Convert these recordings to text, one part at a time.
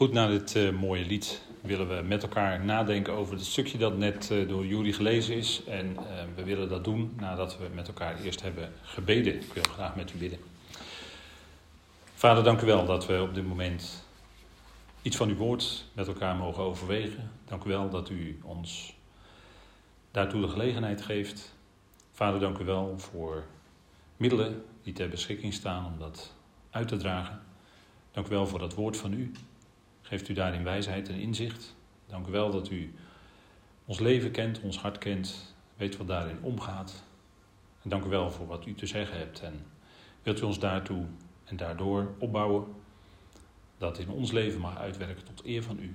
Goed, na dit uh, mooie lied willen we met elkaar nadenken over het stukje dat net uh, door Jury gelezen is. En uh, we willen dat doen nadat we met elkaar eerst hebben gebeden. Ik wil graag met u bidden. Vader, dank u wel dat we op dit moment iets van uw woord met elkaar mogen overwegen. Dank u wel dat u ons daartoe de gelegenheid geeft. Vader, dank u wel voor middelen die ter beschikking staan om dat uit te dragen. Dank u wel voor dat woord van u. Geeft u daarin wijsheid en inzicht. Dank u wel dat u ons leven kent, ons hart kent, weet wat daarin omgaat. En dank u wel voor wat u te zeggen hebt. En wilt u ons daartoe en daardoor opbouwen, dat in ons leven mag uitwerken tot eer van u.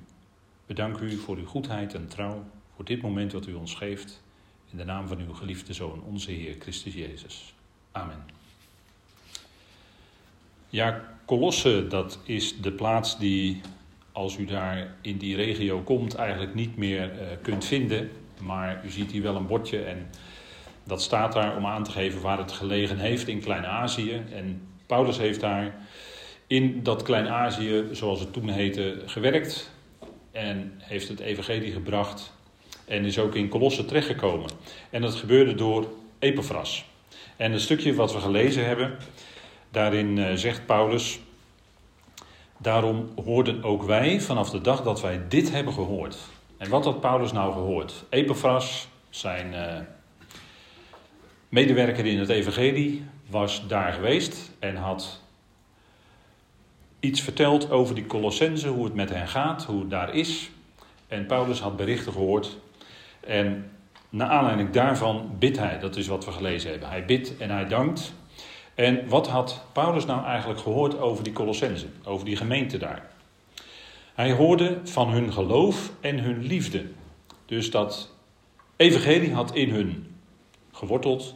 We danken u voor uw goedheid en trouw, voor dit moment wat u ons geeft. In de naam van uw geliefde Zoon, onze Heer Christus Jezus. Amen. Ja, Colosse, dat is de plaats die als u daar in die regio komt, eigenlijk niet meer uh, kunt vinden. Maar u ziet hier wel een bordje en dat staat daar om aan te geven waar het gelegen heeft in Klein-Azië. En Paulus heeft daar in dat Klein-Azië, zoals het toen heette, gewerkt. En heeft het evangelie gebracht. En is ook in Colosse terechtgekomen. En dat gebeurde door Epaphras. En het stukje wat we gelezen hebben, daarin uh, zegt Paulus Daarom hoorden ook wij vanaf de dag dat wij dit hebben gehoord. En wat had Paulus nou gehoord? Epaphras, zijn uh, medewerker in het evangelie, was daar geweest en had iets verteld over die Colossense, hoe het met hen gaat, hoe het daar is. En Paulus had berichten gehoord. En naar aanleiding daarvan bidt hij, dat is wat we gelezen hebben. Hij bidt en hij dankt. En wat had Paulus nou eigenlijk gehoord over die Colossense, over die gemeente daar? Hij hoorde van hun geloof en hun liefde. Dus dat evangelie had in hun geworteld,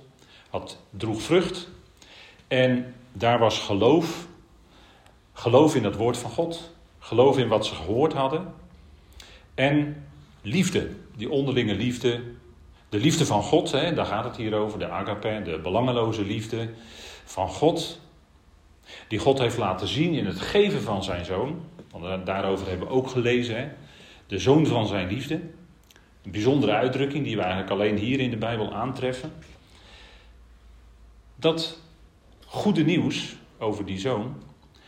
had, droeg vrucht. En daar was geloof, geloof in het woord van God, geloof in wat ze gehoord hadden. En liefde, die onderlinge liefde, de liefde van God, hè, daar gaat het hier over, de agape, de belangeloze liefde van God, die God heeft laten zien in het geven van zijn zoon. Want daarover hebben we ook gelezen, hè? de zoon van zijn liefde. Een bijzondere uitdrukking die we eigenlijk alleen hier in de Bijbel aantreffen. Dat goede nieuws over die zoon,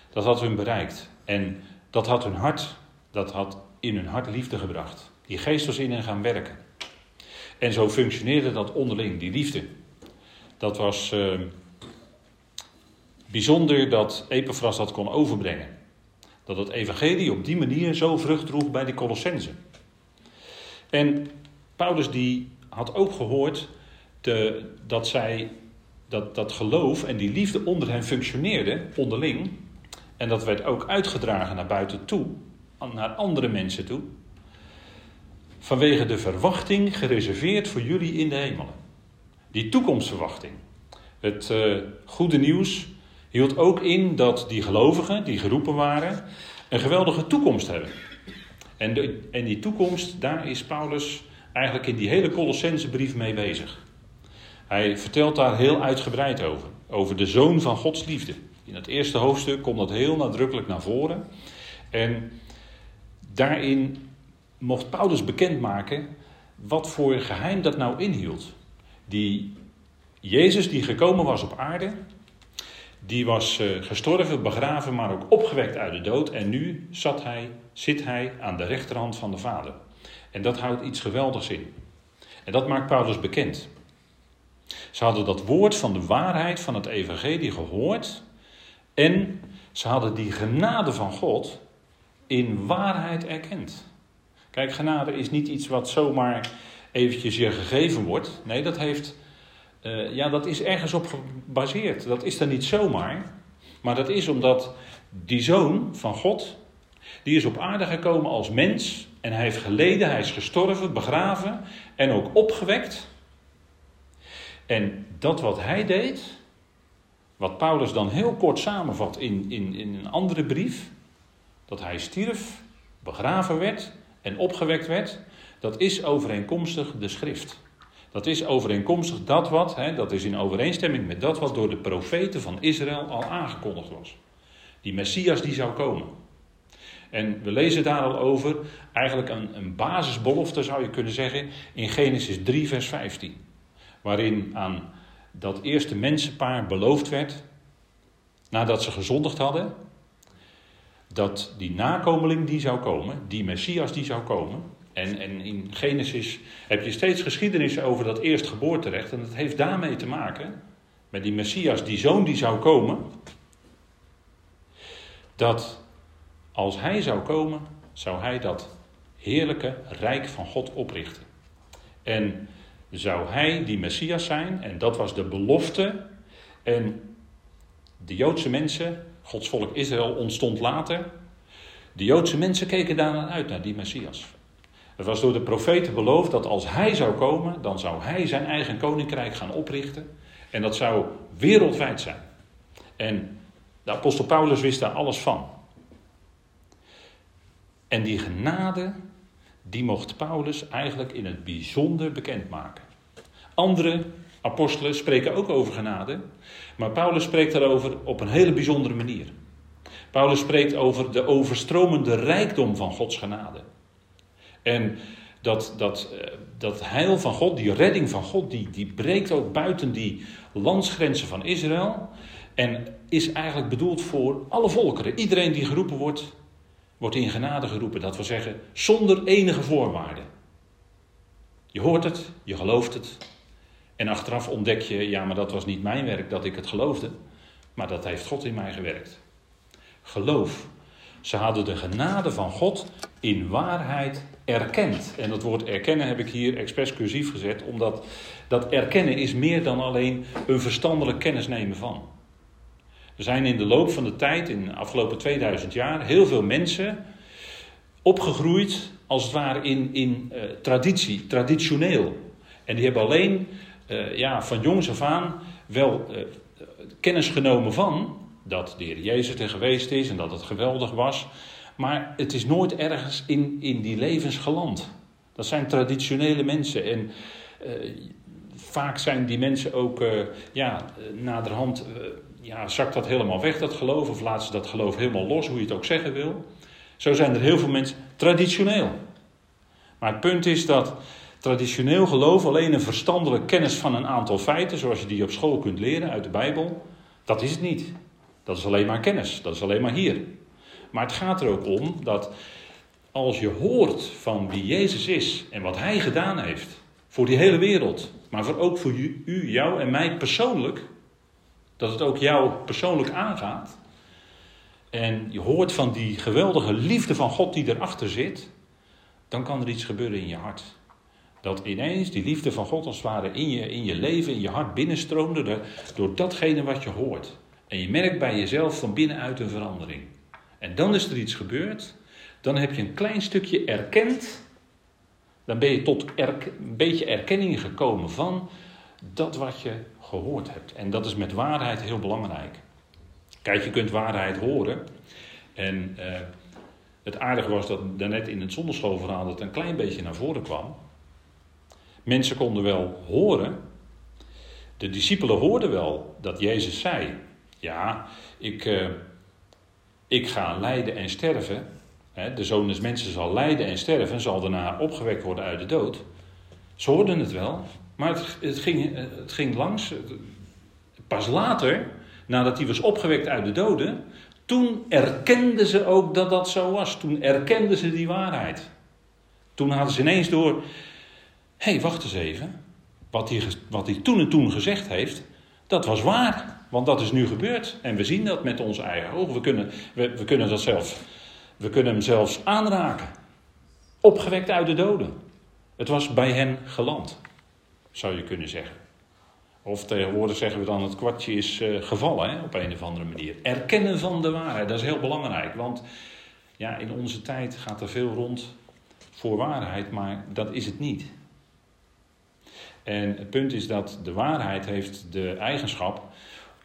dat had hun bereikt. En dat had hun hart, dat had in hun hart liefde gebracht. Die geest was in hen gaan werken. En zo functioneerde dat onderling, die liefde. Dat was uh, bijzonder dat Epaphras dat kon overbrengen. Dat het evangelie op die manier zo vrucht droeg bij de Colossense. En Paulus die had ook gehoord dat zij dat, dat geloof en die liefde onder hen functioneerde, onderling. En dat werd ook uitgedragen naar buiten toe, naar andere mensen toe. Vanwege de verwachting gereserveerd voor jullie in de hemelen. Die toekomstverwachting. Het uh, goede nieuws hield ook in dat die gelovigen, die geroepen waren, een geweldige toekomst hebben. En, en die toekomst, daar is Paulus eigenlijk in die hele Colossense brief mee bezig. Hij vertelt daar heel uitgebreid over. Over de zoon van Gods liefde. In het eerste hoofdstuk komt dat heel nadrukkelijk naar voren. En daarin mocht Paulus bekendmaken wat voor geheim dat nou inhield. Die Jezus die gekomen was op aarde, die was eh, gestorven, begraven, maar ook opgewekt uit de dood. En nu zat hij, zit hij aan de rechterhand van de Vader. En dat houdt iets geweldigs in. En dat maakt Paulus bekend. Ze hadden dat woord van de waarheid van het evangelie gehoord. En ze hadden die genade van God in waarheid erkend. Kijk, genade is niet iets wat zomaar eventjes je gegeven wordt. Nee, dat heeft uh, ja, dat is ergens op gebaseerd. Dat is er niet zomaar. Maar dat is omdat die zoon van God, die is op aarde gekomen als mens. En hij heeft geleden, hij is gestorven, begraven en ook opgewekt. En dat wat hij deed, wat Paulus dan heel kort samenvat in, in, in een andere brief, dat hij stierf, begraven werd en opgewekt werd, dat is overeenkomstig de schrift. Dat is overeenkomstig dat wat, hè, dat is in overeenstemming met dat wat door de profeten van Israël al aangekondigd was. Die Messias die zou komen. En we lezen daar al over, eigenlijk een, een basisbelofte zou je kunnen zeggen, in Genesis 3, vers 15. Waarin aan dat eerste mensenpaar beloofd werd, nadat ze gezondigd hadden, dat die nakomeling die zou komen, die Messias die zou komen. En, in Genesis heb je steeds geschiedenis over dat eerstgeboorterecht. En dat heeft daarmee te maken, met die Messias, die zoon die zou komen. Dat als hij zou komen, zou hij dat heerlijke rijk van God oprichten. En zou hij die Messias zijn, en dat was de belofte. En de Joodse mensen, Gods volk Israël ontstond later. De Joodse mensen keken daarna uit, naar die Messias. Het was door de profeten beloofd dat als hij zou komen, dan zou hij zijn eigen koninkrijk gaan oprichten. En dat zou wereldwijd zijn. En de apostel Paulus wist daar alles van. En die genade, die mocht Paulus eigenlijk in het bijzonder bekendmaken. Andere apostelen spreken ook over genade, maar Paulus spreekt daarover op een hele bijzondere manier. Paulus spreekt over de overstromende rijkdom van Gods genade. En dat, dat, eh, dat heil van God, die redding van God, die, die breekt ook buiten die landsgrenzen van Israël. En is eigenlijk bedoeld voor alle volkeren. Iedereen die geroepen wordt, wordt in genade geroepen. Dat wil zeggen, zonder enige voorwaarden. Je hoort het, je gelooft het. En achteraf ontdek je, ja, maar dat was niet mijn werk dat ik het geloofde. Maar dat heeft God in mij gewerkt. Geloof. Ze hadden de genade van God in waarheid erkend. En dat woord erkennen heb ik hier expres cursief gezet, omdat dat erkennen is meer dan alleen een verstandelijk kennis nemen van. Er zijn in de loop van de tijd, in de afgelopen 2000 jaar, heel veel mensen opgegroeid, als het ware in, in uh, traditie, traditioneel. En die hebben alleen uh, ja, van jongs af aan wel uh, kennis genomen van dat de Heer Jezus er geweest is en dat het geweldig was. Maar het is nooit ergens in, in die levens geland. Dat zijn traditionele mensen. En vaak zijn die mensen ook ja, naderhand ja, zakt dat helemaal weg, dat geloof, of laat ze dat geloof helemaal los, hoe je het ook zeggen wil. Zo zijn er heel veel mensen traditioneel. Maar het punt is dat traditioneel geloof alleen een verstandelijk kennis van een aantal feiten, zoals je die op school kunt leren uit de Bijbel, dat is het niet. Dat is alleen maar kennis, dat is alleen maar hier. Maar het gaat er ook om dat als je hoort van wie Jezus is en wat Hij gedaan heeft voor die hele wereld, maar voor ook voor u, jou en mij persoonlijk, dat het ook jou persoonlijk aangaat. En je hoort van die geweldige liefde van God die erachter zit. Dan kan er iets gebeuren in je hart. Dat ineens die liefde van God als het ware in je, in je leven, in je hart binnenstroomde door datgene wat je hoort. En je merkt bij jezelf van binnenuit een verandering. En dan is er iets gebeurd. Dan heb je een klein stukje erkend. Dan ben je tot een beetje erkenning gekomen van dat wat je gehoord hebt. En dat is met waarheid heel belangrijk. Kijk, je kunt waarheid horen. En eh, het aardige was dat daarnet in het zonderschoolverhaal het een klein beetje naar voren kwam. Mensen konden wel horen. De discipelen hoorden wel dat Jezus zei: Ja, ik, uh, ik ga lijden en sterven. de zoon des mensen zal lijden en sterven en zal daarna opgewekt worden uit de dood. Ze hoorden het wel, maar het, het, ging, het ging langs. Pas later, nadat hij was opgewekt uit de doden, toen erkenden ze ook dat dat zo was. Toen erkenden ze die waarheid. Toen hadden ze ineens door, hé, hey, wacht eens even. Wat hij, wat hij toen en toen gezegd heeft, dat was waar. Want dat is nu gebeurd. En we zien dat met onze eigen ogen. We kunnen, we, kunnen dat zelfs, we kunnen hem zelfs aanraken. Opgewekt uit de doden. Het was bij hen geland zou je kunnen zeggen. Of tegenwoordig zeggen we dan het kwartje is uh, gevallen hè, op een of andere manier. Erkennen van de waarheid, dat is heel belangrijk. Want ja, in onze tijd gaat er veel rond voor waarheid, maar dat is het niet. En het punt is dat de waarheid heeft de eigenschap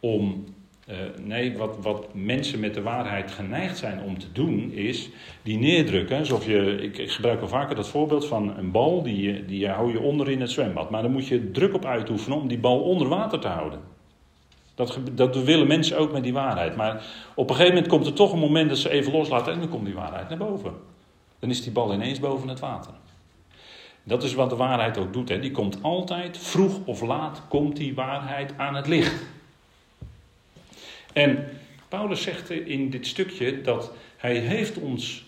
om uh, nee, wat, wat mensen met de waarheid geneigd zijn om te doen, is die neerdrukken. Alsof je, ik, ik gebruik al vaker dat voorbeeld van een bal, die, die hou je onder in het zwembad. Maar dan moet je druk op uitoefenen om die bal onder water te houden. Dat, dat willen mensen ook met die waarheid. Maar op een gegeven moment komt er toch een moment dat ze even loslaten en dan komt die waarheid naar boven. Dan is die bal ineens boven het water. Dat is wat de waarheid ook doet. Hè. Die komt altijd, vroeg of laat, komt die waarheid aan het licht. En Paulus zegt in dit stukje dat hij heeft ons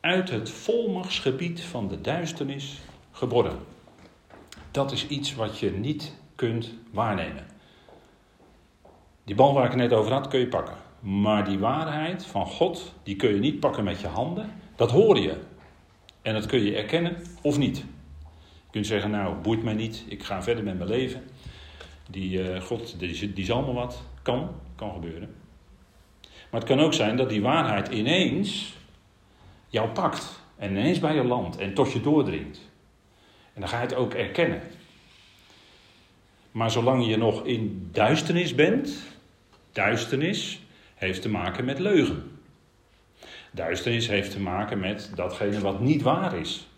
uit het volmachtsgebied van de duisternis geborgen. Dat is iets wat je niet kunt waarnemen. Die bal waar ik net over had, kun je pakken. Maar die waarheid van God, die kun je niet pakken met je handen. Dat hoor je. En dat kun je erkennen of niet. Je kunt zeggen, nou, boeit mij niet, ik ga verder met mijn leven. Die uh, God, die, die zal me wat. Kan, kan gebeuren. Maar het kan ook zijn dat die waarheid ineens jou pakt. En ineens bij je land en tot je doordringt. En dan ga je het ook erkennen. Maar zolang je nog in duisternis bent, duisternis heeft te maken met leugen. Duisternis heeft te maken met datgene wat niet waar is.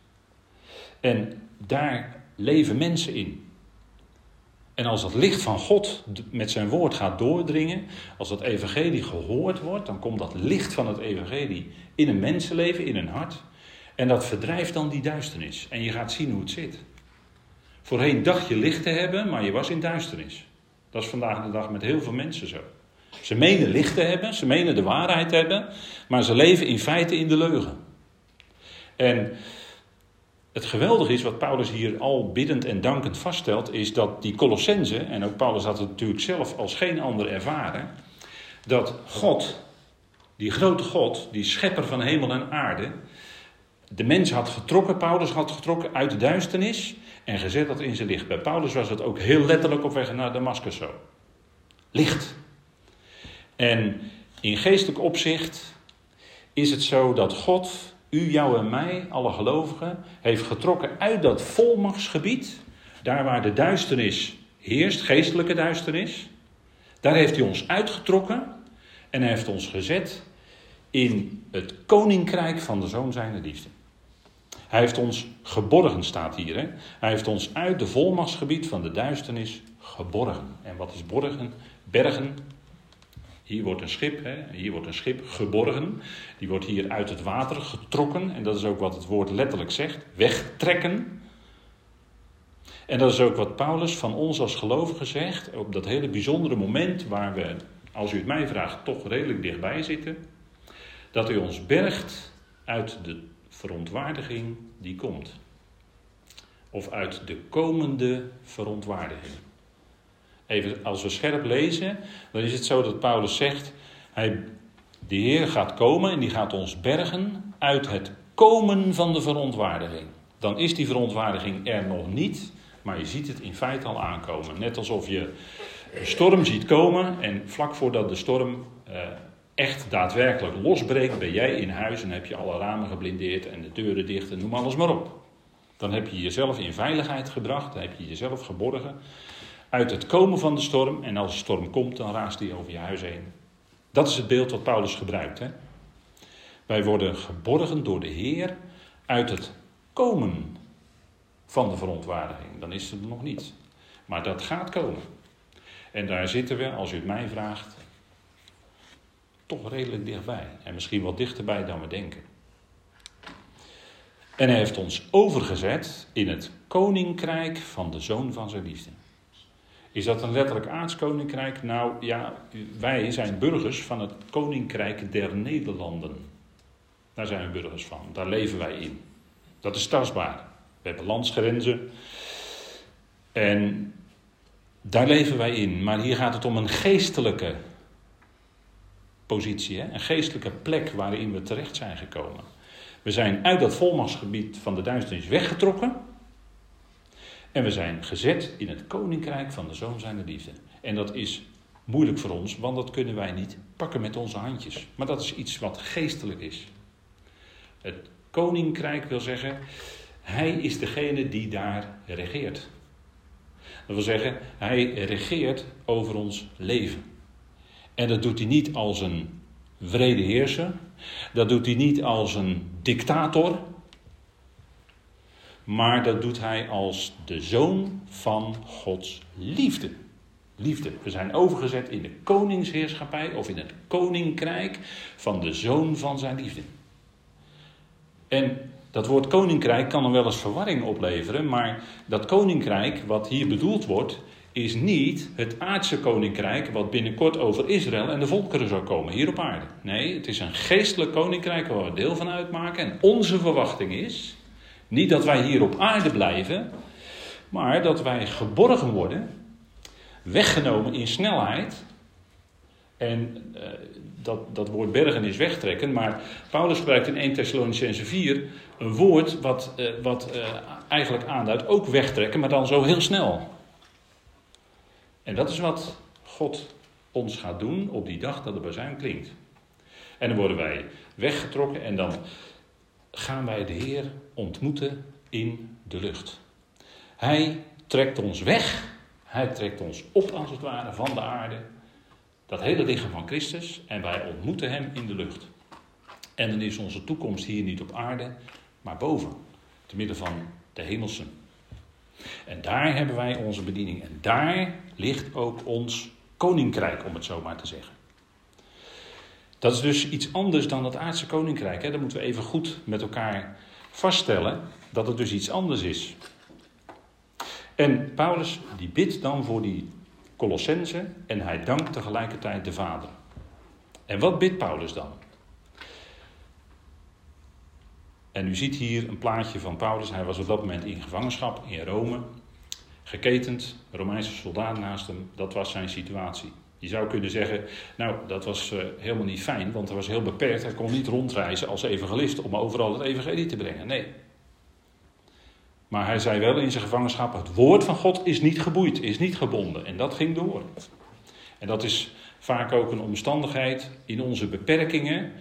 En daar leven mensen in. En als het licht van God met zijn woord gaat doordringen, als dat evangelie gehoord wordt, dan komt dat licht van het evangelie in een mensenleven, in een hart. En dat verdrijft dan die duisternis. En je gaat zien hoe het zit. Voorheen dacht je licht te hebben, maar je was in duisternis. Dat is vandaag de dag met heel veel mensen zo. Ze menen licht te hebben, ze menen de waarheid te hebben, maar ze leven in feite in de leugen. En het geweldige is, wat Paulus hier al biddend en dankend vaststelt, is dat die Colossense, en ook Paulus had het natuurlijk zelf als geen ander ervaren, dat God, die grote God, die schepper van hemel en aarde, de mens had getrokken, Paulus had getrokken uit de duisternis en gezet dat in zijn licht. Bij Paulus was het ook heel letterlijk op weg naar Damascus zo. Licht. En in geestelijk opzicht is het zo dat God u, jou en mij, alle gelovigen, heeft getrokken uit dat volmachtsgebied. Daar waar de duisternis heerst, geestelijke duisternis. Daar heeft hij ons uitgetrokken en hij heeft ons gezet in het koninkrijk van de zoon zijner liefde. Hij heeft ons geborgen, staat hier. Hè? Hij heeft ons uit de volmachtsgebied van de duisternis geborgen. En wat is borgen? Bergen, hier wordt een schip, hè, hier wordt een schip geborgen. Die wordt hier uit het water getrokken. En dat is ook wat het woord letterlijk zegt: wegtrekken. En dat is ook wat Paulus van ons als gelovigen zegt. Op dat hele bijzondere moment waar we, als u het mij vraagt, toch redelijk dichtbij zitten. Dat hij ons bergt uit de verontwaardiging die komt. Of uit de komende verontwaardiging. Even als we scherp lezen, dan is het zo dat Paulus zegt: hij, De Heer gaat komen en die gaat ons bergen uit het komen van de verontwaardiging. Dan is die verontwaardiging er nog niet, maar je ziet het in feite al aankomen. Net alsof je een storm ziet komen en vlak voordat de storm eh, echt daadwerkelijk losbreekt, ben jij in huis en heb je alle ramen geblindeerd en de deuren dicht en noem alles maar op. Dan heb je jezelf in veiligheid gebracht, dan heb je jezelf geborgen uit het komen van de storm. En als de storm komt, dan raast die over je huis heen. Dat is het beeld wat Paulus gebruikt. Hè? Wij worden geborgen door de Heer uit het komen van de verontwaardiging. Dan is het er nog niet. Maar dat gaat komen. En daar zitten we, als u het mij vraagt, toch redelijk dichtbij. En misschien wat dichterbij dan we denken. En hij heeft ons overgezet in het koninkrijk van de zoon van zijn liefde. Is dat een letterlijk aardskoninkrijk? Nou ja, wij zijn burgers van het koninkrijk der Nederlanden. Daar zijn we burgers van. Daar leven wij in. Dat is tastbaar. We hebben landsgrenzen. En daar leven wij in. Maar hier gaat het om een geestelijke positie, hè? een geestelijke plek waarin we terecht zijn gekomen. We zijn uit dat volmachtsgebied van de duisternis weggetrokken. En we zijn gezet in het koninkrijk van de zoon zijner liefde. En dat is moeilijk voor ons, want dat kunnen wij niet pakken met onze handjes. Maar dat is iets wat geestelijk is. Het koninkrijk wil zeggen, hij is degene die daar regeert. Dat wil zeggen, hij regeert over ons leven. En dat doet hij niet als een vrede heerser. Dat doet hij niet als een dictator. Maar dat doet hij als de zoon van Gods liefde. liefde. We zijn overgezet in de koningsheerschappij of in het koninkrijk van de zoon van zijn liefde. En dat woord koninkrijk kan dan wel eens verwarring opleveren, maar dat koninkrijk wat hier bedoeld wordt, is niet het aardse koninkrijk wat binnenkort over Israël en de volkeren zou komen hier op aarde. Nee, het is een geestelijk koninkrijk waar we deel van uitmaken. En onze verwachting is niet dat wij hier op aarde blijven, maar dat wij geborgen worden, weggenomen in snelheid. En uh, dat, dat woord bergen is wegtrekken, maar Paulus gebruikt in 1 Thessalonicense 4 een woord wat, uh, wat uh, eigenlijk aanduidt ook wegtrekken, maar dan zo heel snel. En dat is wat God ons gaat doen op die dag dat de bazuin klinkt. En dan worden wij weggetrokken en dan gaan wij de Heer ontmoeten in de lucht. Hij trekt ons weg, hij trekt ons op als het ware van de aarde, dat hele lichaam van Christus, en wij ontmoeten hem in de lucht. En dan is onze toekomst hier niet op aarde, maar boven, te midden van de hemelsen. En daar hebben wij onze bediening. En daar ligt ook ons koninkrijk, om het zo maar te zeggen. Dat is dus iets anders dan het aardse koninkrijk. Hè? Dat moeten we even goed met elkaar vaststellen dat het dus iets anders is. En Paulus die bidt dan voor die Colossense en hij dankt tegelijkertijd de Vader. En wat bidt Paulus dan? En u ziet hier een plaatje van Paulus. Hij was op dat moment in gevangenschap in Rome. Geketend, Romeinse soldaat naast hem. Dat was zijn situatie. Je zou kunnen zeggen, nou dat was uh, helemaal niet fijn, want hij was heel beperkt. Hij kon niet rondreizen als evangelist om overal het evangelie te brengen. Nee. Maar hij zei wel in zijn gevangenschap, het woord van God is niet geboeid, is niet gebonden. En dat ging door. En dat is vaak ook een omstandigheid in onze beperkingen.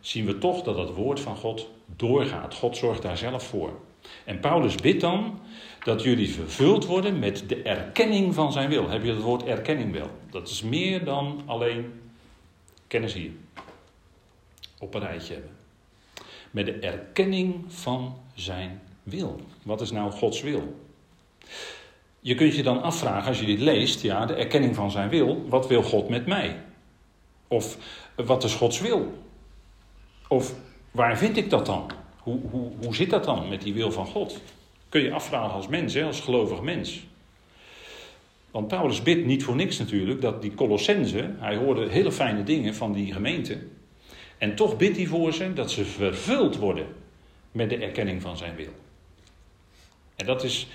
Zien we toch dat het woord van God doorgaat. God zorgt daar zelf voor. En Paulus bidt dan dat jullie vervuld worden met de erkenning van zijn wil. Heb je het woord erkenning wel? Dat is meer dan alleen kennis hier. Op een rijtje hebben. Met de erkenning van zijn wil. Wat is nou Gods wil? Je kunt je dan afvragen als je dit leest, ja, de erkenning van zijn wil, wat wil God met mij? Of wat is Gods wil? Of waar vind ik dat dan? Hoe, hoe, hoe zit dat dan met die wil van God? Kun je afvragen als mens, hè, als gelovig mens. Want Paulus bidt niet voor niks natuurlijk dat die Colossense, hij hoorde hele fijne dingen van die gemeente. En toch bidt hij voor ze dat ze vervuld worden met de erkenning van zijn wil. En dat is,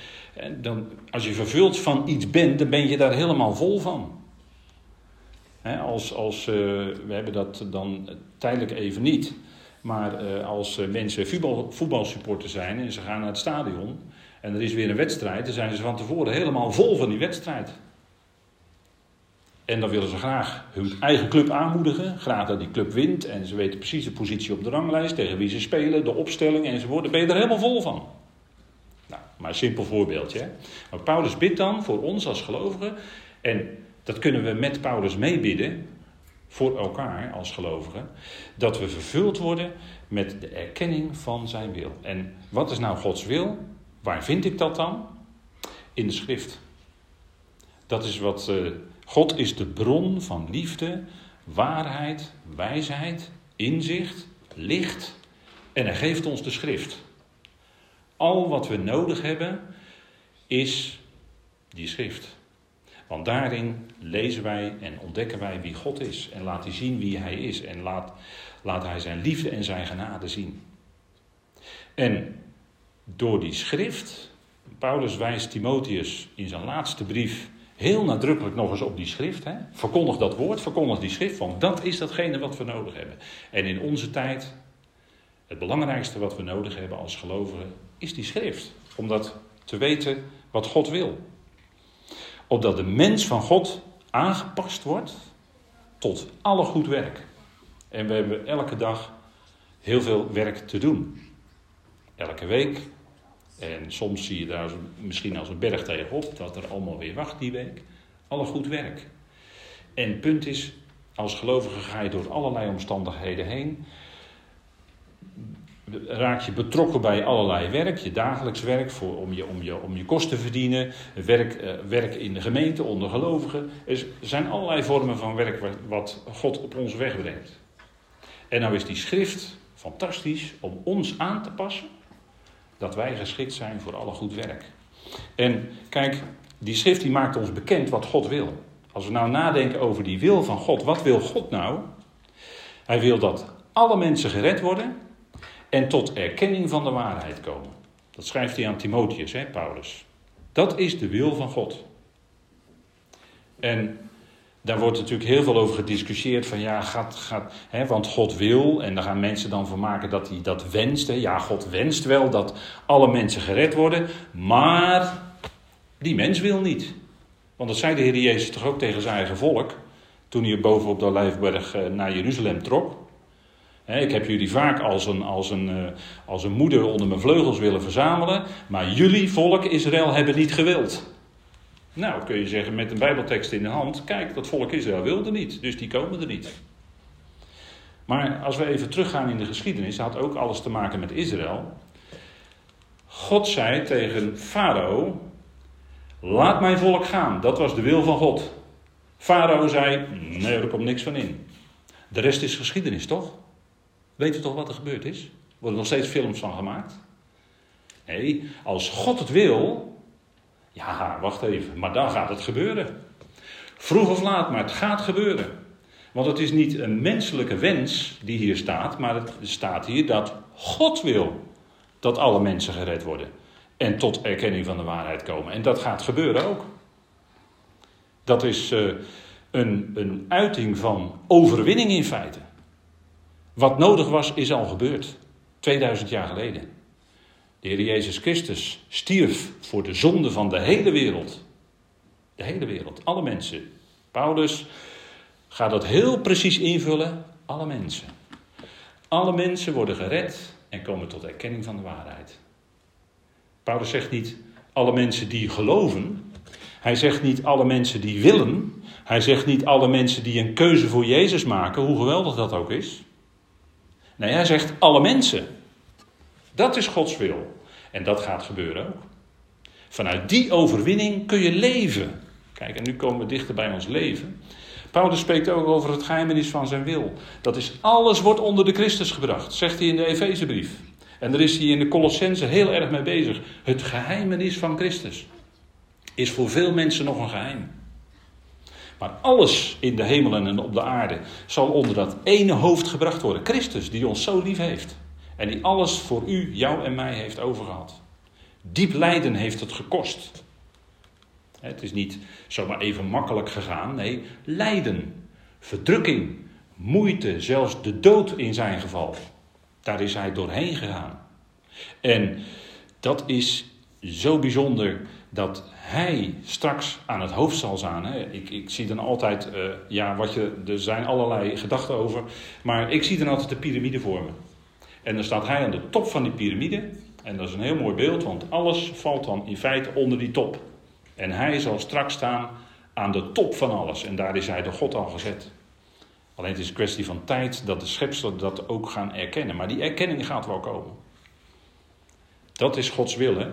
dan, als je vervuld van iets bent, dan ben je daar helemaal vol van. als, als, uh, we hebben dat dan tijdelijk even niet. Maar uh, als uh, mensen voetbal, voetbalsupporter zijn en ze gaan naar het stadion en er is weer een wedstrijd, dan zijn ze van tevoren helemaal vol van die wedstrijd. En dan willen ze graag hun eigen club aanmoedigen, graag dat die club wint en ze weten precies de positie op de ranglijst, tegen wie ze spelen, de opstelling enzovoort. Dan ben je er helemaal vol van. Nou, maar een simpel voorbeeldje. Hè? Maar Paulus bidt dan voor ons als gelovigen en dat kunnen we met Paulus meebidden voor elkaar als gelovigen, dat we vervuld worden met de erkenning van zijn wil. En wat is nou Gods wil? Waar vind ik dat dan? In de schrift. Dat is wat uh, God is de bron van liefde, waarheid, wijsheid, inzicht, licht en hij geeft ons de schrift. Al wat we nodig hebben is die schrift. Want daarin lezen wij en ontdekken wij wie God is. En laat hij zien wie hij is. En laat, laat hij zijn liefde en zijn genade zien. En door die schrift, Paulus wijst Timotheus in zijn laatste brief heel nadrukkelijk nog eens op die schrift. Hè? Verkondig dat woord, verkondig die schrift, want dat is datgene wat we nodig hebben. En in onze tijd, het belangrijkste wat we nodig hebben als gelovigen, is die schrift. Om dat te weten wat God wil opdat de mens van God aangepast wordt tot alle goed werk. En we hebben elke dag heel veel werk te doen. Elke week. En soms zie je daar misschien als een berg tegenop dat er allemaal weer wacht die week. Alle goed werk. En punt is, als gelovige ga je door allerlei omstandigheden heen. Raak je betrokken bij allerlei werk, je dagelijks werk, voor, om, je, om, je, om je kosten te verdienen, werk, uh, werk in de gemeente onder gelovigen. Er zijn allerlei vormen van werk wat God op onze weg brengt. En nou is die schrift fantastisch om ons aan te passen dat wij geschikt zijn voor alle goed werk. En kijk, die schrift die maakt ons bekend wat God wil. Als we nou nadenken over die wil van God, wat wil God nou? Hij wil dat alle mensen gered worden en tot erkenning van de waarheid komen. Dat schrijft hij aan Timotheus, hè, Paulus. Dat is de wil van God. En daar wordt natuurlijk heel veel over gediscussieerd van ja, gaat, gaat, hè, want God wil en daar gaan mensen dan van maken dat hij dat wenst. Ja, God wenst wel dat alle mensen gered worden, maar die mens wil niet. Want dat zei de Heer Jezus toch ook tegen zijn eigen volk toen hij boven op de Olijfberg eh, naar Jeruzalem trok. Ik heb jullie vaak als een, als, een, eh, als een moeder onder mijn vleugels willen verzamelen, maar jullie, volk Israël, hebben niet gewild. Nou, kun je zeggen met een Bijbeltekst in de hand: kijk, dat volk Israël wilde niet, dus die komen er niet. Maar als we even teruggaan in de geschiedenis, had ook alles te maken met Israël. God zei tegen Farao: Laat mijn volk gaan. Dat was de wil van God. Farao zei: Nee, er komt niks van in. De rest is geschiedenis, toch? Weet u toch wat er gebeurd is? Er worden nog steeds films van gemaakt. Nee, als God het wil, ja, wacht even, maar dan gaat het gebeuren. Vroeg of laat, maar het gaat gebeuren. Want het is niet een menselijke wens die hier staat, maar het staat hier dat God wil dat alle mensen gered worden en tot erkenning van de waarheid komen. En dat gaat gebeuren ook. Dat is uh, een, een uiting van overwinning in feite. Wat nodig was, is al gebeurd. 2000 jaar geleden. De Heer Jezus Christus stierf voor de zonde van de hele wereld. De hele wereld, alle mensen. Paulus gaat dat heel precies invullen. Alle mensen. Alle mensen worden gered en komen tot erkenning van de waarheid. Paulus zegt niet alle mensen die geloven. Hij zegt niet alle mensen die willen. Hij zegt niet alle mensen die een keuze voor Jezus maken, hoe geweldig dat ook is. Nee, hij zegt alle mensen. Dat is Gods wil. En dat gaat gebeuren ook. Vanuit die overwinning kun je leven. Kijk, en nu komen we dichter bij ons leven. Paulus spreekt ook over het geheimenis van zijn wil. Dat is alles wordt onder de Christus gebracht, zegt hij in de Efezebrief. En daar is hij in de Colossense heel erg mee bezig. Het geheimenis van Christus is voor veel mensen nog een geheim. Maar alles in de hemel en op de aarde zal onder dat ene hoofd gebracht worden. Christus, die ons zo lief heeft. En die alles voor u, jou en mij heeft overgehad. Diep lijden heeft het gekost. Het is niet zomaar even makkelijk gegaan. Nee, lijden, verdrukking, moeite, zelfs de dood in zijn geval. Daar is hij doorheen gegaan. En dat is zo bijzonder dat hij straks aan het hoofd zal staan. Ik, ik zie dan altijd, uh, ja, wat je, er zijn allerlei gedachten over, maar ik zie dan altijd de piramide voor me. En dan staat hij aan de top van die piramide. En dat is een heel mooi beeld, want alles valt dan in feite onder die top. En hij zal straks staan aan de top van alles. En daar is hij door God al gezet. Alleen het is een kwestie van tijd dat de schepselen dat ook gaan erkennen. Maar die erkenning gaat wel komen. Dat is Gods wil. Hè?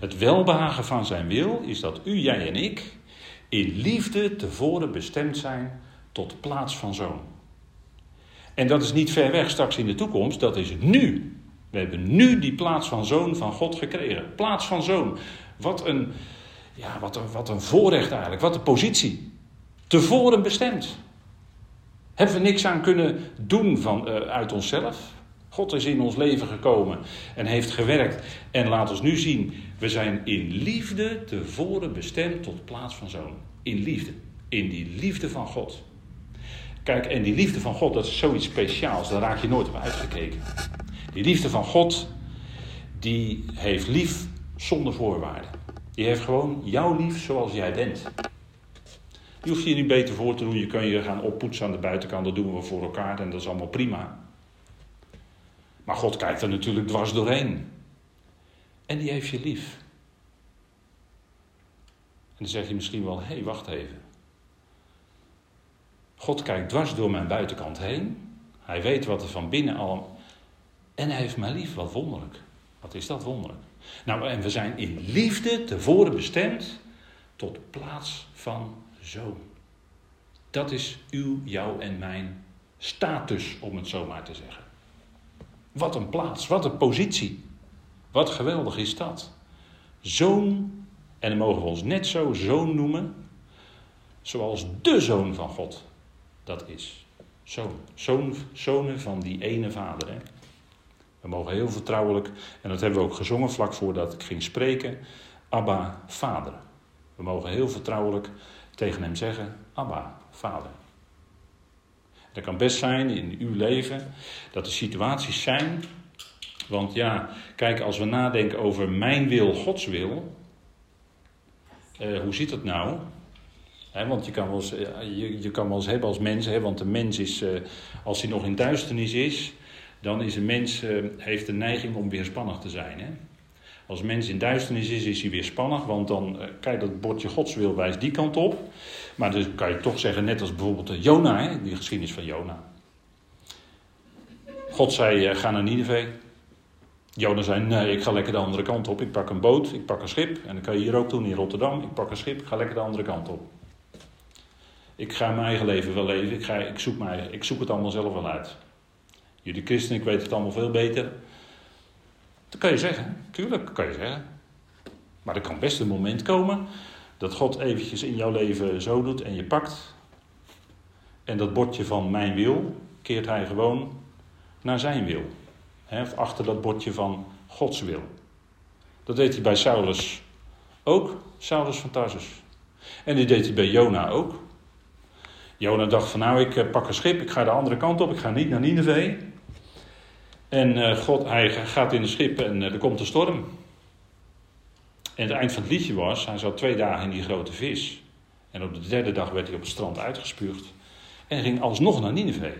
Het welbehagen van zijn wil is dat u, jij en ik in liefde tevoren bestemd zijn tot plaats van zoon. En dat is niet ver weg straks in de toekomst, dat is nu. We hebben nu die plaats van zoon van God gekregen. Plaats van zoon. Wat een, ja, wat een, wat een voorrecht eigenlijk, wat een positie. Tevoren bestemd. Hebben we niks aan kunnen doen van, uh, uit onszelf? God is in ons leven gekomen en heeft gewerkt. En laat ons nu zien, we zijn in liefde tevoren bestemd tot plaats van zoon. In liefde. In die liefde van God. Kijk, en die liefde van God, dat is zoiets speciaals. Daar raak je nooit op uitgekeken. Die liefde van God, die heeft lief zonder voorwaarden. Die heeft gewoon jou lief zoals jij bent. Je hoeft je niet beter voor te doen. Je kan je gaan oppoetsen aan de buitenkant. Dat doen we voor elkaar en dat is allemaal prima. Maar God kijkt er natuurlijk dwars doorheen. En die heeft je lief. En dan zeg je misschien wel: hé, hey, wacht even. God kijkt dwars door mijn buitenkant heen. Hij weet wat er van binnen al. En hij heeft mij lief, wat wonderlijk. Wat is dat wonderlijk? Nou, en we zijn in liefde tevoren bestemd tot plaats van zoon. Dat is uw, jouw en mijn status, om het zo maar te zeggen. Wat een plaats, wat een positie. Wat geweldig is dat. Zoon, en dan mogen we ons net zo zoon noemen, zoals de zoon van God dat is. Zoon, zoon zonen van die ene vader. Hè? We mogen heel vertrouwelijk, en dat hebben we ook gezongen vlak voordat ik ging spreken, Abba, vader. We mogen heel vertrouwelijk tegen hem zeggen, Abba, vader. Dat kan best zijn in uw leven dat er situaties zijn. Want ja, kijk, als we nadenken over mijn wil, Gods wil. Eh, hoe zit het nou? want je kan, wel eens, eh, je, je kan wel eens hebben als mens, want de mens is, eh, als hij nog in duisternis is, dan is een mens, uh, heeft de neiging om weerspannig te zijn. Hè? Als mens in duisternis is, is hij weerspannig, want dan, kijk, dat bordje Gods wil wijst die kant op. Maar dus kan je toch zeggen, net als bijvoorbeeld Jona, hè, die geschiedenis van Jona. God zei, ga naar Nineveh. Jona zei, nee, ik ga lekker de andere kant op. Ik pak een boot, ik pak een schip. En dat kan je hier ook doen in Rotterdam. Ik pak een schip, ik ga lekker de andere kant op. Ik ga mijn eigen leven wel leven. Ik, ga, ik, zoek, mijn, ik zoek het allemaal zelf wel uit. Jullie christenen, ik weet het allemaal veel beter. Dat kan je zeggen. Tuurlijk, kan je zeggen. Maar er kan best een moment komen dat God eventjes in jouw leven zo doet en je pakt. En dat bordje van mijn wil keert hij gewoon naar zijn wil. of achter dat bordje van Gods wil. Dat deed hij bij Saulus ook, Saulus van Tarsus. En die deed hij bij Jona ook. Jona dacht van nou, ik eh, pak een schip, ik ga de andere kant op, ik ga niet naar Nineveh. En uh, God, hij gaat in een schip en uh, er komt een storm. En het eind van het liedje was, hij zat twee dagen in die grote vis. En op de derde dag werd hij op het strand uitgespuugd. En ging alsnog naar Nineveh.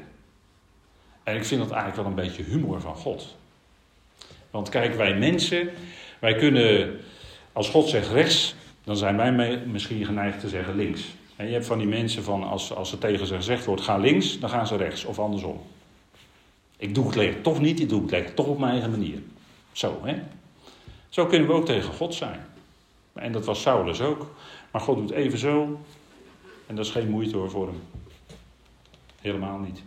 En ik vind dat eigenlijk wel een beetje humor van God. Want kijk, wij mensen, wij kunnen, als God zegt rechts, dan zijn wij misschien geneigd te zeggen links. En je hebt van die mensen van als, als er tegen ze gezegd wordt ga links, dan gaan ze rechts of andersom. Ik doe het lekker toch niet, ik doe het lekker toch op mijn eigen manier. Zo, hè? Zo kunnen we ook tegen God zijn. En dat was Saulus ook. Maar God doet even zo. En dat is geen moeite hoor voor hem. Helemaal niet.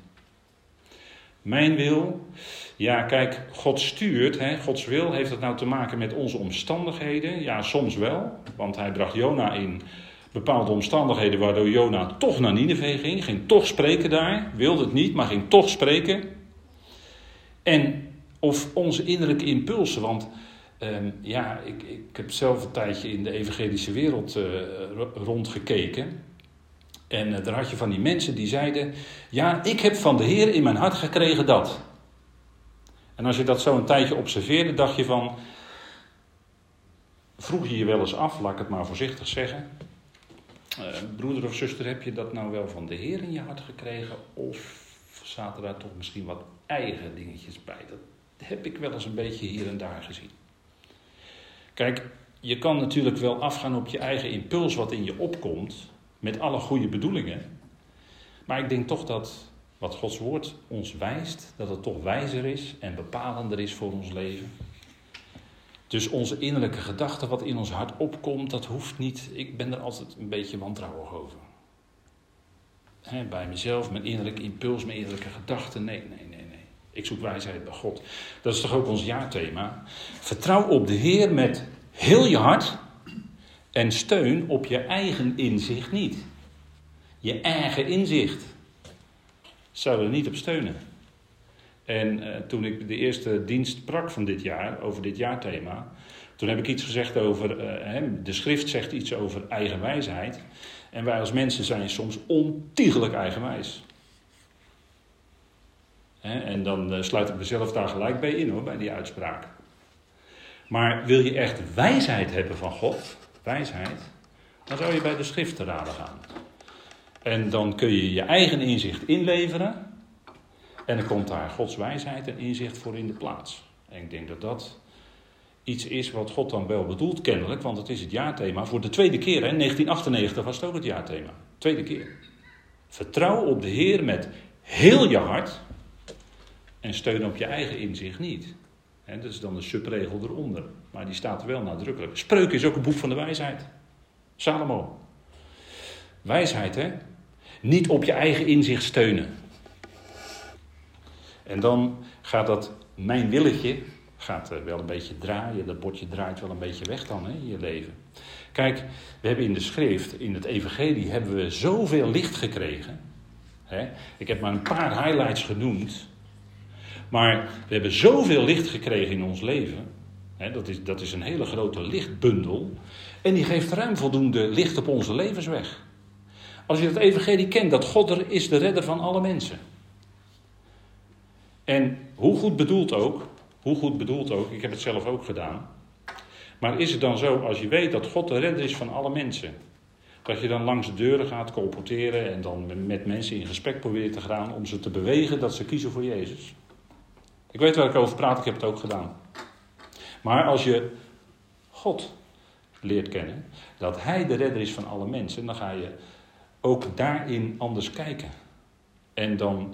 Mijn wil. Ja, kijk, God stuurt. Hè? Gods wil heeft dat nou te maken met onze omstandigheden? Ja, soms wel. Want hij bracht Jona in bepaalde omstandigheden waardoor Jona toch naar Nineveh ging, ging toch spreken daar, wilde het niet, maar ging toch spreken. En of onze innerlijke impulsen, want ehm, ja, ik, ik heb zelf een tijdje in de evangelische wereld uh, rondgekeken. En uh, daar had je van die mensen die zeiden: Ja, ik heb van de Heer in mijn hart gekregen dat. En als je dat zo een tijdje observeerde, dacht je van. Vroeg je je wel eens af, laat ik het maar voorzichtig zeggen. Uh, broeder of zuster, heb je dat nou wel van de Heer in je hart gekregen? Of zaten daar toch misschien wat eigen dingetjes bij? Dat heb ik wel eens een beetje hier en daar gezien. Kijk, je kan natuurlijk wel afgaan op je eigen impuls wat in je opkomt, met alle goede bedoelingen. Maar ik denk toch dat wat Gods woord ons wijst, dat het toch wijzer is en bepalender is voor ons leven. Dus onze innerlijke gedachte, wat in ons hart opkomt, dat hoeft niet. Ik ben er altijd een beetje wantrouwig over. bij mezelf, mijn innerlijke impuls, mijn innerlijke gedachten. Nee, nee, nee, nee. Ik zoek wijsheid bij God. Dat is toch ook ons jaarthema. Vertrouw op de Heer met heel je hart. En steun op je eigen inzicht niet. Je eigen inzicht. Zou er niet op steunen. En uh, toen ik de eerste dienst sprak van dit jaar, over dit jaarthema, toen heb ik iets gezegd over, uh, de schrift zegt iets over eigenwijsheid. En wij als mensen zijn soms ontiegelijk eigenwijs. En dan uh, sluit ik mezelf daar gelijk bij in hoor, bij die uitspraak. Maar wil je echt wijsheid hebben van God, wijsheid, dan zou je bij de schrift te raden gaan. En dan kun je je eigen inzicht inleveren. En dan komt daar Gods wijsheid en inzicht voor in de plaats. En ik denk dat dat iets is wat God dan wel bedoelt, kennelijk, want het is het jaarthema voor de tweede keer. Hè? 1998 was het ook het jaarthema. Tweede keer. Vertrouw op de Heer met heel je hart. En steun op je eigen inzicht niet. dat is dan de subregel eronder. Maar die staat er wel nadrukkelijk. Spreuken is ook een boek van de wijsheid. Salomo. Wijsheid, hè? Niet op je eigen inzicht steunen. En dan gaat dat mijn willetje gaat wel een beetje draaien. Dat bordje draait wel een beetje weg dan hè, in je leven. Kijk, we hebben in de schrift, in het evangelie, hebben we zoveel licht gekregen. Ik heb maar een paar highlights genoemd. Maar we hebben zoveel licht gekregen in ons leven. Dat, is, dat is een hele grote lichtbundel. En die geeft ruim voldoende licht op onze levensweg. Als je het evangelie kent, dat God er is de redder van alle mensen. En hoe goed bedoeld ook, hoe goed bedoeld ook, ik heb het zelf ook gedaan. Maar is het dan zo, als je weet dat God de redder is van alle mensen, dat je dan langs de deuren gaat colporteren en dan met mensen in gesprek probeert te gaan om ze te bewegen dat ze kiezen voor Jezus? Ik weet waar ik over praat, ik heb het ook gedaan. Maar als je God leert kennen, dat Hij de redder is van alle mensen, dan ga je ook daarin anders kijken. En dan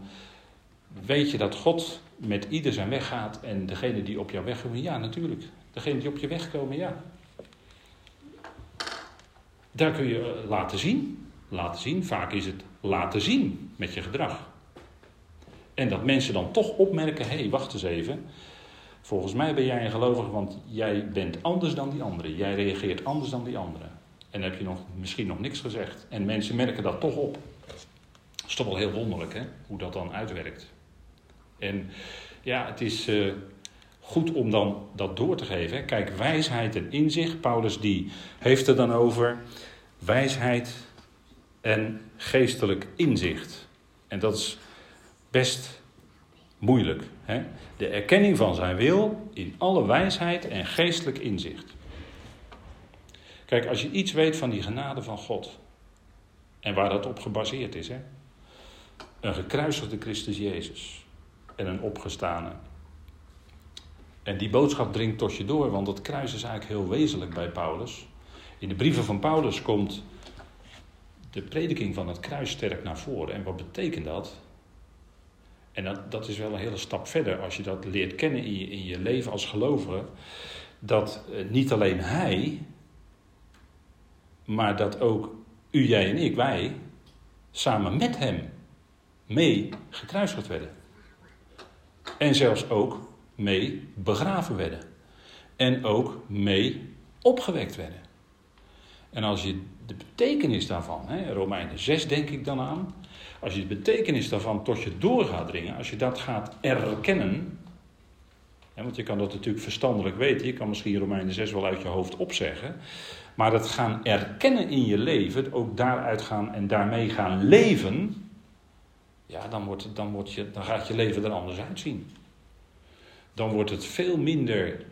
weet je dat God met ieder zijn weg gaat en degene die op jou weg komen, ja natuurlijk. Degene die op je weg komen, ja. Daar kun je eh, laten zien. Laten zien, vaak is het laten zien met je gedrag. En dat mensen dan toch opmerken, hé, hey, wacht eens even. Volgens mij ben jij een gelovige, want jij bent anders dan die anderen. Jij reageert anders dan die anderen. En heb je nog, misschien nog niks gezegd. En mensen merken dat toch op. Dat is toch wel heel wonderlijk, hè? Hoe dat dan uitwerkt. En ja, het is uh, goed om dan dat door te geven. Kijk, wijsheid en inzicht. Paulus die heeft er dan over wijsheid en geestelijk inzicht. En dat is best moeilijk. Hè? De erkenning van zijn wil in alle wijsheid en geestelijk inzicht. Kijk, als je iets weet van die genade van God. En waar dat op gebaseerd is. Hè? Een gekruisigde Christus Jezus. En een opgestane. En die boodschap dringt tot je door, want dat kruis is eigenlijk heel wezenlijk bij Paulus. In de brieven van Paulus komt de prediking van het kruis sterk naar voren. En wat betekent dat? En dat, dat is wel een hele stap verder als je dat leert kennen in je, in je leven als gelovige. Dat eh, niet alleen hij, maar dat ook u, jij en ik, wij, samen met hem mee gekruisigd werden. En zelfs ook mee begraven werden. En ook mee opgewekt werden. En als je de betekenis daarvan, hè, Romeinen 6 denk ik dan aan, als je de betekenis daarvan tot je door gaat dringen, als je dat gaat erkennen, want je kan dat natuurlijk verstandelijk weten, je kan misschien Romeinen 6 wel uit je hoofd opzeggen, maar het gaan erkennen in je leven, ook daaruit gaan en daarmee gaan leven, ja, dan, wordt, dan, wordt je, dan gaat je leven er anders uitzien. Dan wordt het veel minder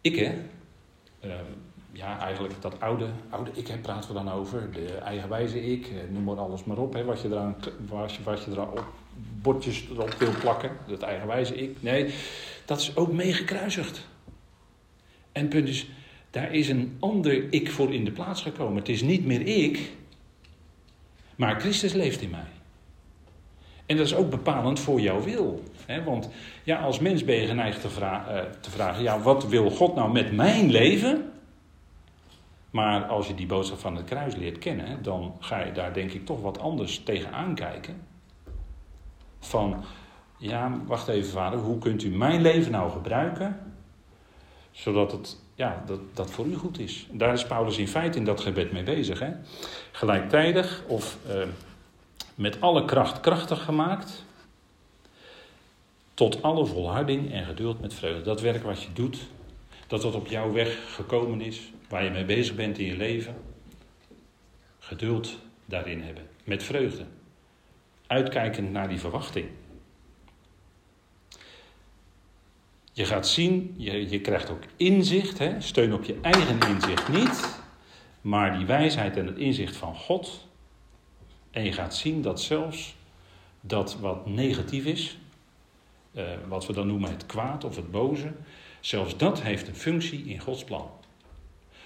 ik, hè. Ehm, ja, eigenlijk dat oude, oude ik, praten we dan over. De eigenwijze ik, eh, noem maar alles maar op. Hè, wat je eraan, wat je, wat je eraan op, bordjes erop wil plakken. Dat eigenwijze ik. Nee, dat is ook meegekruisigd. En punt is, daar is een ander ik voor in de plaats gekomen. Het is niet meer ik, maar Christus leeft in mij. En dat is ook bepalend voor jouw wil. Hè? Want ja, als mens ben je geneigd te, eh, te vragen: ja, wat wil God nou met mijn leven? Maar als je die boodschap van het kruis leert kennen, dan ga je daar denk ik toch wat anders tegenaan kijken. Van, ja, wacht even vader, hoe kunt u mijn leven nou gebruiken, zodat het ja, dat, dat voor u goed is. Daar is Paulus in feite in dat gebed mee bezig. Hè? Gelijktijdig of uh, met alle kracht krachtig gemaakt. Tot alle volharding en geduld met vreugde. Dat werk wat je doet, dat wat op jouw weg gekomen is, waar je mee bezig bent in je leven. Geduld daarin hebben. Met vreugde. Uitkijkend naar die verwachting. Je gaat zien, je, je krijgt ook inzicht, hè? steun op je eigen inzicht niet, maar die wijsheid en het inzicht van God. En je gaat zien dat zelfs dat wat negatief is, eh, wat we dan noemen het kwaad of het boze, zelfs dat heeft een functie in Gods plan.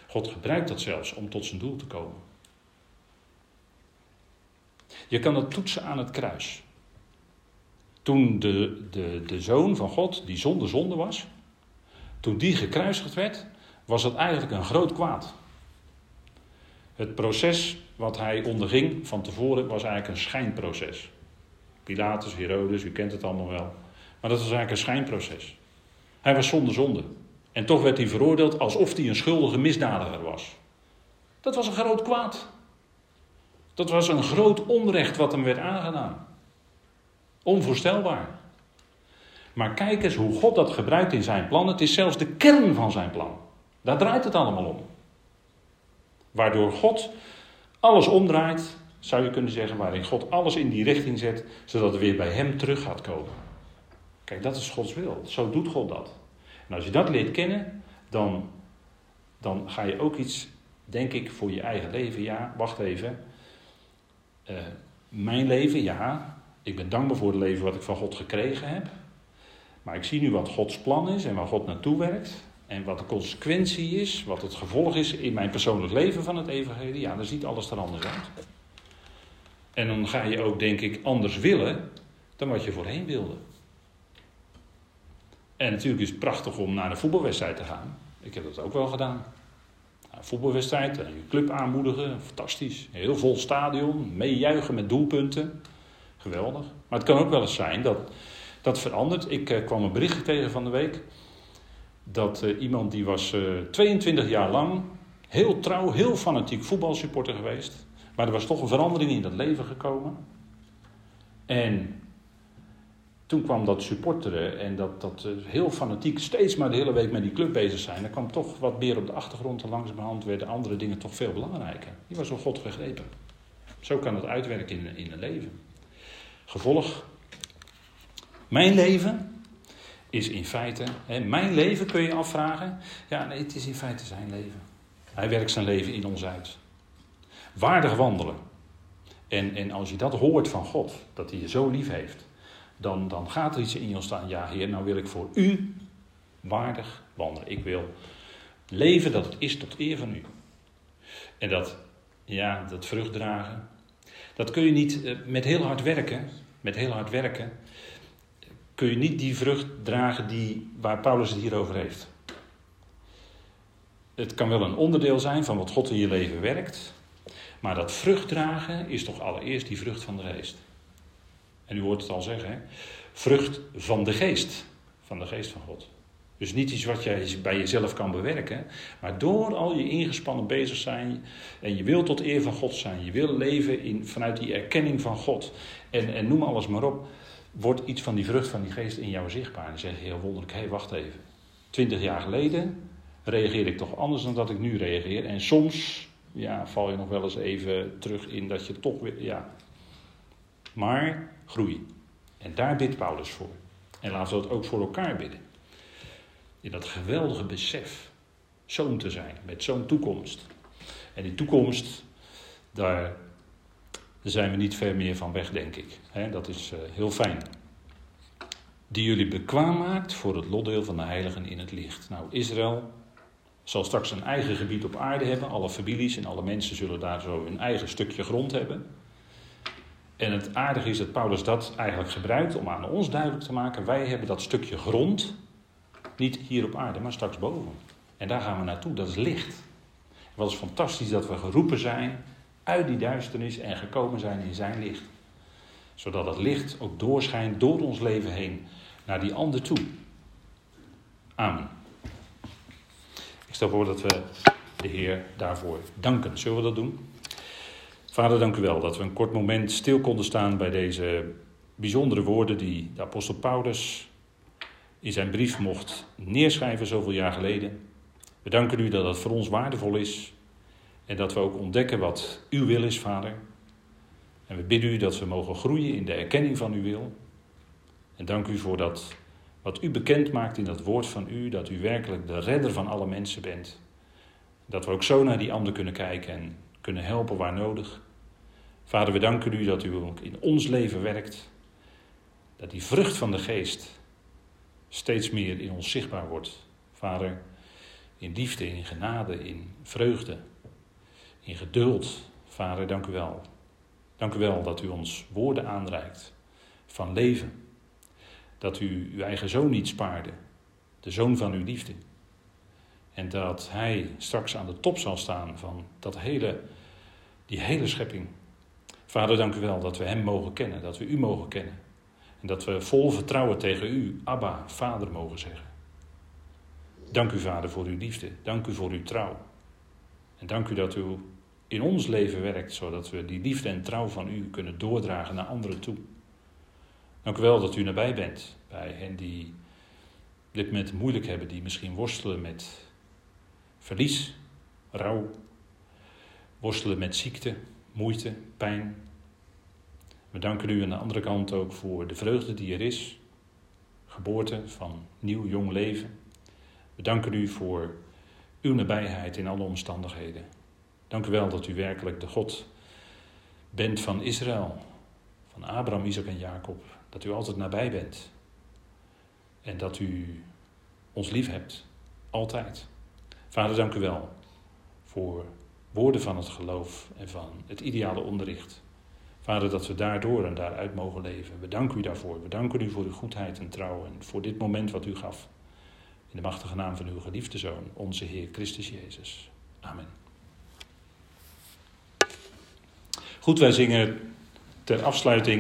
God gebruikt dat zelfs om tot zijn doel te komen. Je kan het toetsen aan het kruis. Toen de, de, de zoon van God, die zonder zonde was, toen die gekruisigd werd, was dat eigenlijk een groot kwaad. Het proces wat hij onderging van tevoren was eigenlijk een schijnproces. Pilatus, Herodes, u kent het allemaal wel. Maar dat was eigenlijk een schijnproces. Hij was zonder zonde. En toch werd hij veroordeeld alsof hij een schuldige misdadiger was. Dat was een groot kwaad. Dat was een groot onrecht wat hem werd aangedaan. Onvoorstelbaar. Maar kijk eens hoe God dat gebruikt in zijn plan. Het is zelfs de kern van zijn plan. Daar draait het allemaal om. Waardoor God alles omdraait, zou je kunnen zeggen, waarin God alles in die richting zet, zodat het weer bij Hem terug gaat komen. Kijk, dat is Gods wil. Zo doet God dat. En als je dat leert kennen, dan, dan ga je ook iets, denk ik, voor je eigen leven. Ja, wacht even. Uh, mijn leven, ja, ik ben dankbaar voor het leven wat ik van God gekregen heb. Maar ik zie nu wat Gods plan is en waar God naartoe werkt. En wat de consequentie is, wat het gevolg is in mijn persoonlijk leven van het evangelie. Ja, dan ziet alles er anders uit. En dan ga je ook, denk ik, anders willen dan wat je voorheen wilde. En natuurlijk is het prachtig om naar een voetbalwedstrijd te gaan. Ik heb dat ook wel gedaan. Een voetbalwedstrijd, je club aanmoedigen, fantastisch. Heel vol stadion, meejuichen met doelpunten. Geweldig. Maar het kan ook wel eens zijn dat dat verandert. Ik uh, kwam een berichtje tegen van de week. Dat uh, iemand die was uh, eh, 22 jaar lang heel trouw, heel fanatiek voetbalsupporter geweest. Maar er was toch een verandering in dat leven gekomen. En toen kwam dat supporteren en dat, dat heel fanatiek steeds maar de hele week met die club bezig zijn. Er kwam toch wat meer op de achtergrond en langzamerhand werden andere dingen toch veel belangrijker. Die was door God gegrepen. Zo kan het uitwerken in, in een leven. Gevolg, mijn leven is in feite, hè, mijn leven kun je afvragen. Ja, nee, het is in feite zijn leven. Hij werkt zijn leven in ons uit. Waardig wandelen. En, en als je dat hoort van God, dat hij je zo lief heeft, dan, dan gaat er iets in je staan. Ja, Heer, nou wil ik voor u waardig wandelen. Ik wil leven dat het is tot eer van u. En dat, ja, dat vrucht dragen, dat kun je niet eh, met heel hard werken. Met heel hard werken kun je niet die vrucht dragen die, waar Paulus het hier over heeft. Het kan wel een onderdeel zijn van wat God in je leven werkt. Maar dat vrucht dragen is toch allereerst die vrucht van de geest. En u hoort het al zeggen, hè? vrucht van de geest. Van de geest van God. Dus niet iets wat jij bij jezelf kan bewerken, maar door al je ingespannen bezig zijn en je wil tot eer van God zijn, je wil leven in, vanuit die erkenning van God en, en noem alles maar op, wordt iets van die vrucht van die geest in jou zichtbaar. En dan zeg je heel wonderlijk, hé hey, wacht even, twintig jaar geleden reageerde ik toch anders dan dat ik nu reageer. En soms ja, val je nog wel eens even terug in dat je toch weer, ja. Maar groei. En daar bidt Paulus voor. En laten we dat ook voor elkaar bidden in dat geweldige besef zoon te zijn, met zo'n toekomst. En die toekomst, daar zijn we niet ver meer van weg, denk ik. dat is uh, heel fijn. Die jullie bekwaam maakt voor het lotdeel van de heiligen in het licht. Nou, Israël zal straks een eigen gebied op aarde hebben. Alle families en alle mensen zullen daar zo hun eigen stukje grond hebben. En het aardige is dat Paulus dat eigenlijk gebruikt om aan ons duidelijk te maken: wij hebben dat stukje grond niet hier op aarde, maar straks boven. En daar gaan we naartoe, dat is licht. Wat is fantastisch dat we geroepen zijn uit die duisternis en gekomen zijn in zijn licht. Zodat het licht ook doorschijnt door ons leven heen naar die ander toe. Amen. Ik stel voor dat we de Heer daarvoor danken. Zullen we dat doen? Vader, dank u wel dat we een kort moment stil konden staan bij deze bijzondere woorden die de apostel Paulus in zijn brief mocht neerschrijven zoveel jaar geleden. We danken u dat dat voor ons waardevol is en dat we ook ontdekken wat uw wil is, Vader. En we bidden u dat we mogen groeien in de erkenning van uw wil. En dank u voor dat wat u bekend maakt in dat woord van u, dat u werkelijk de redder van alle mensen bent. Dat we ook zo naar die ander kunnen kijken en kunnen helpen waar nodig. Vader, we danken u dat u ook in ons leven werkt. Dat die vrucht van de geest steeds meer in ons zichtbaar wordt. Vader, in liefde, in genade, in vreugde, in geduld. Vader, dank u wel. Dank u wel dat u ons woorden aanreikt van leven. dat u uw eigen zoon niet spaarde, de zoon van uw liefde. En dat hij straks aan de top zal staan van dat hele, die hele schepping. Vader, dank u wel dat we hem mogen kennen, dat we u mogen kennen. En dat we vol vertrouwen tegen u, Abba, Vader, mogen zeggen. Dank u, Vader, voor uw liefde. Dank u voor uw trouw. En dank u dat u in ons leven werkt, zodat we die liefde en trouw van u kunnen doordragen naar anderen toe. Dank u wel dat u nabij bent bij hen die dit met moeilijk hebben, die misschien worstelen met verlies, rouw, worstelen met ziekte, moeite, pijn. We danken u aan de andere kant ook voor de vreugde die er is, geboorte van nieuw jong leven. We danken u voor uw nabijheid in alle omstandigheden. Dank u wel dat u werkelijk de God bent van Israël, van Abraham, Isaac en Jacob. Dat u altijd nabij bent. En dat u ons lief hebt, altijd. Vader, dank u wel voor woorden van het geloof en van het ideale onderricht. Vader, dat we daardoor en daaruit mogen leven. We danken u daarvoor. We danken u voor uw goedheid en trouw en voor dit moment wat u gaf. In de machtige naam van uw geliefde Zoon, onze Heer Christus Jezus. Amen. Goed, wij zingen ter afsluiting.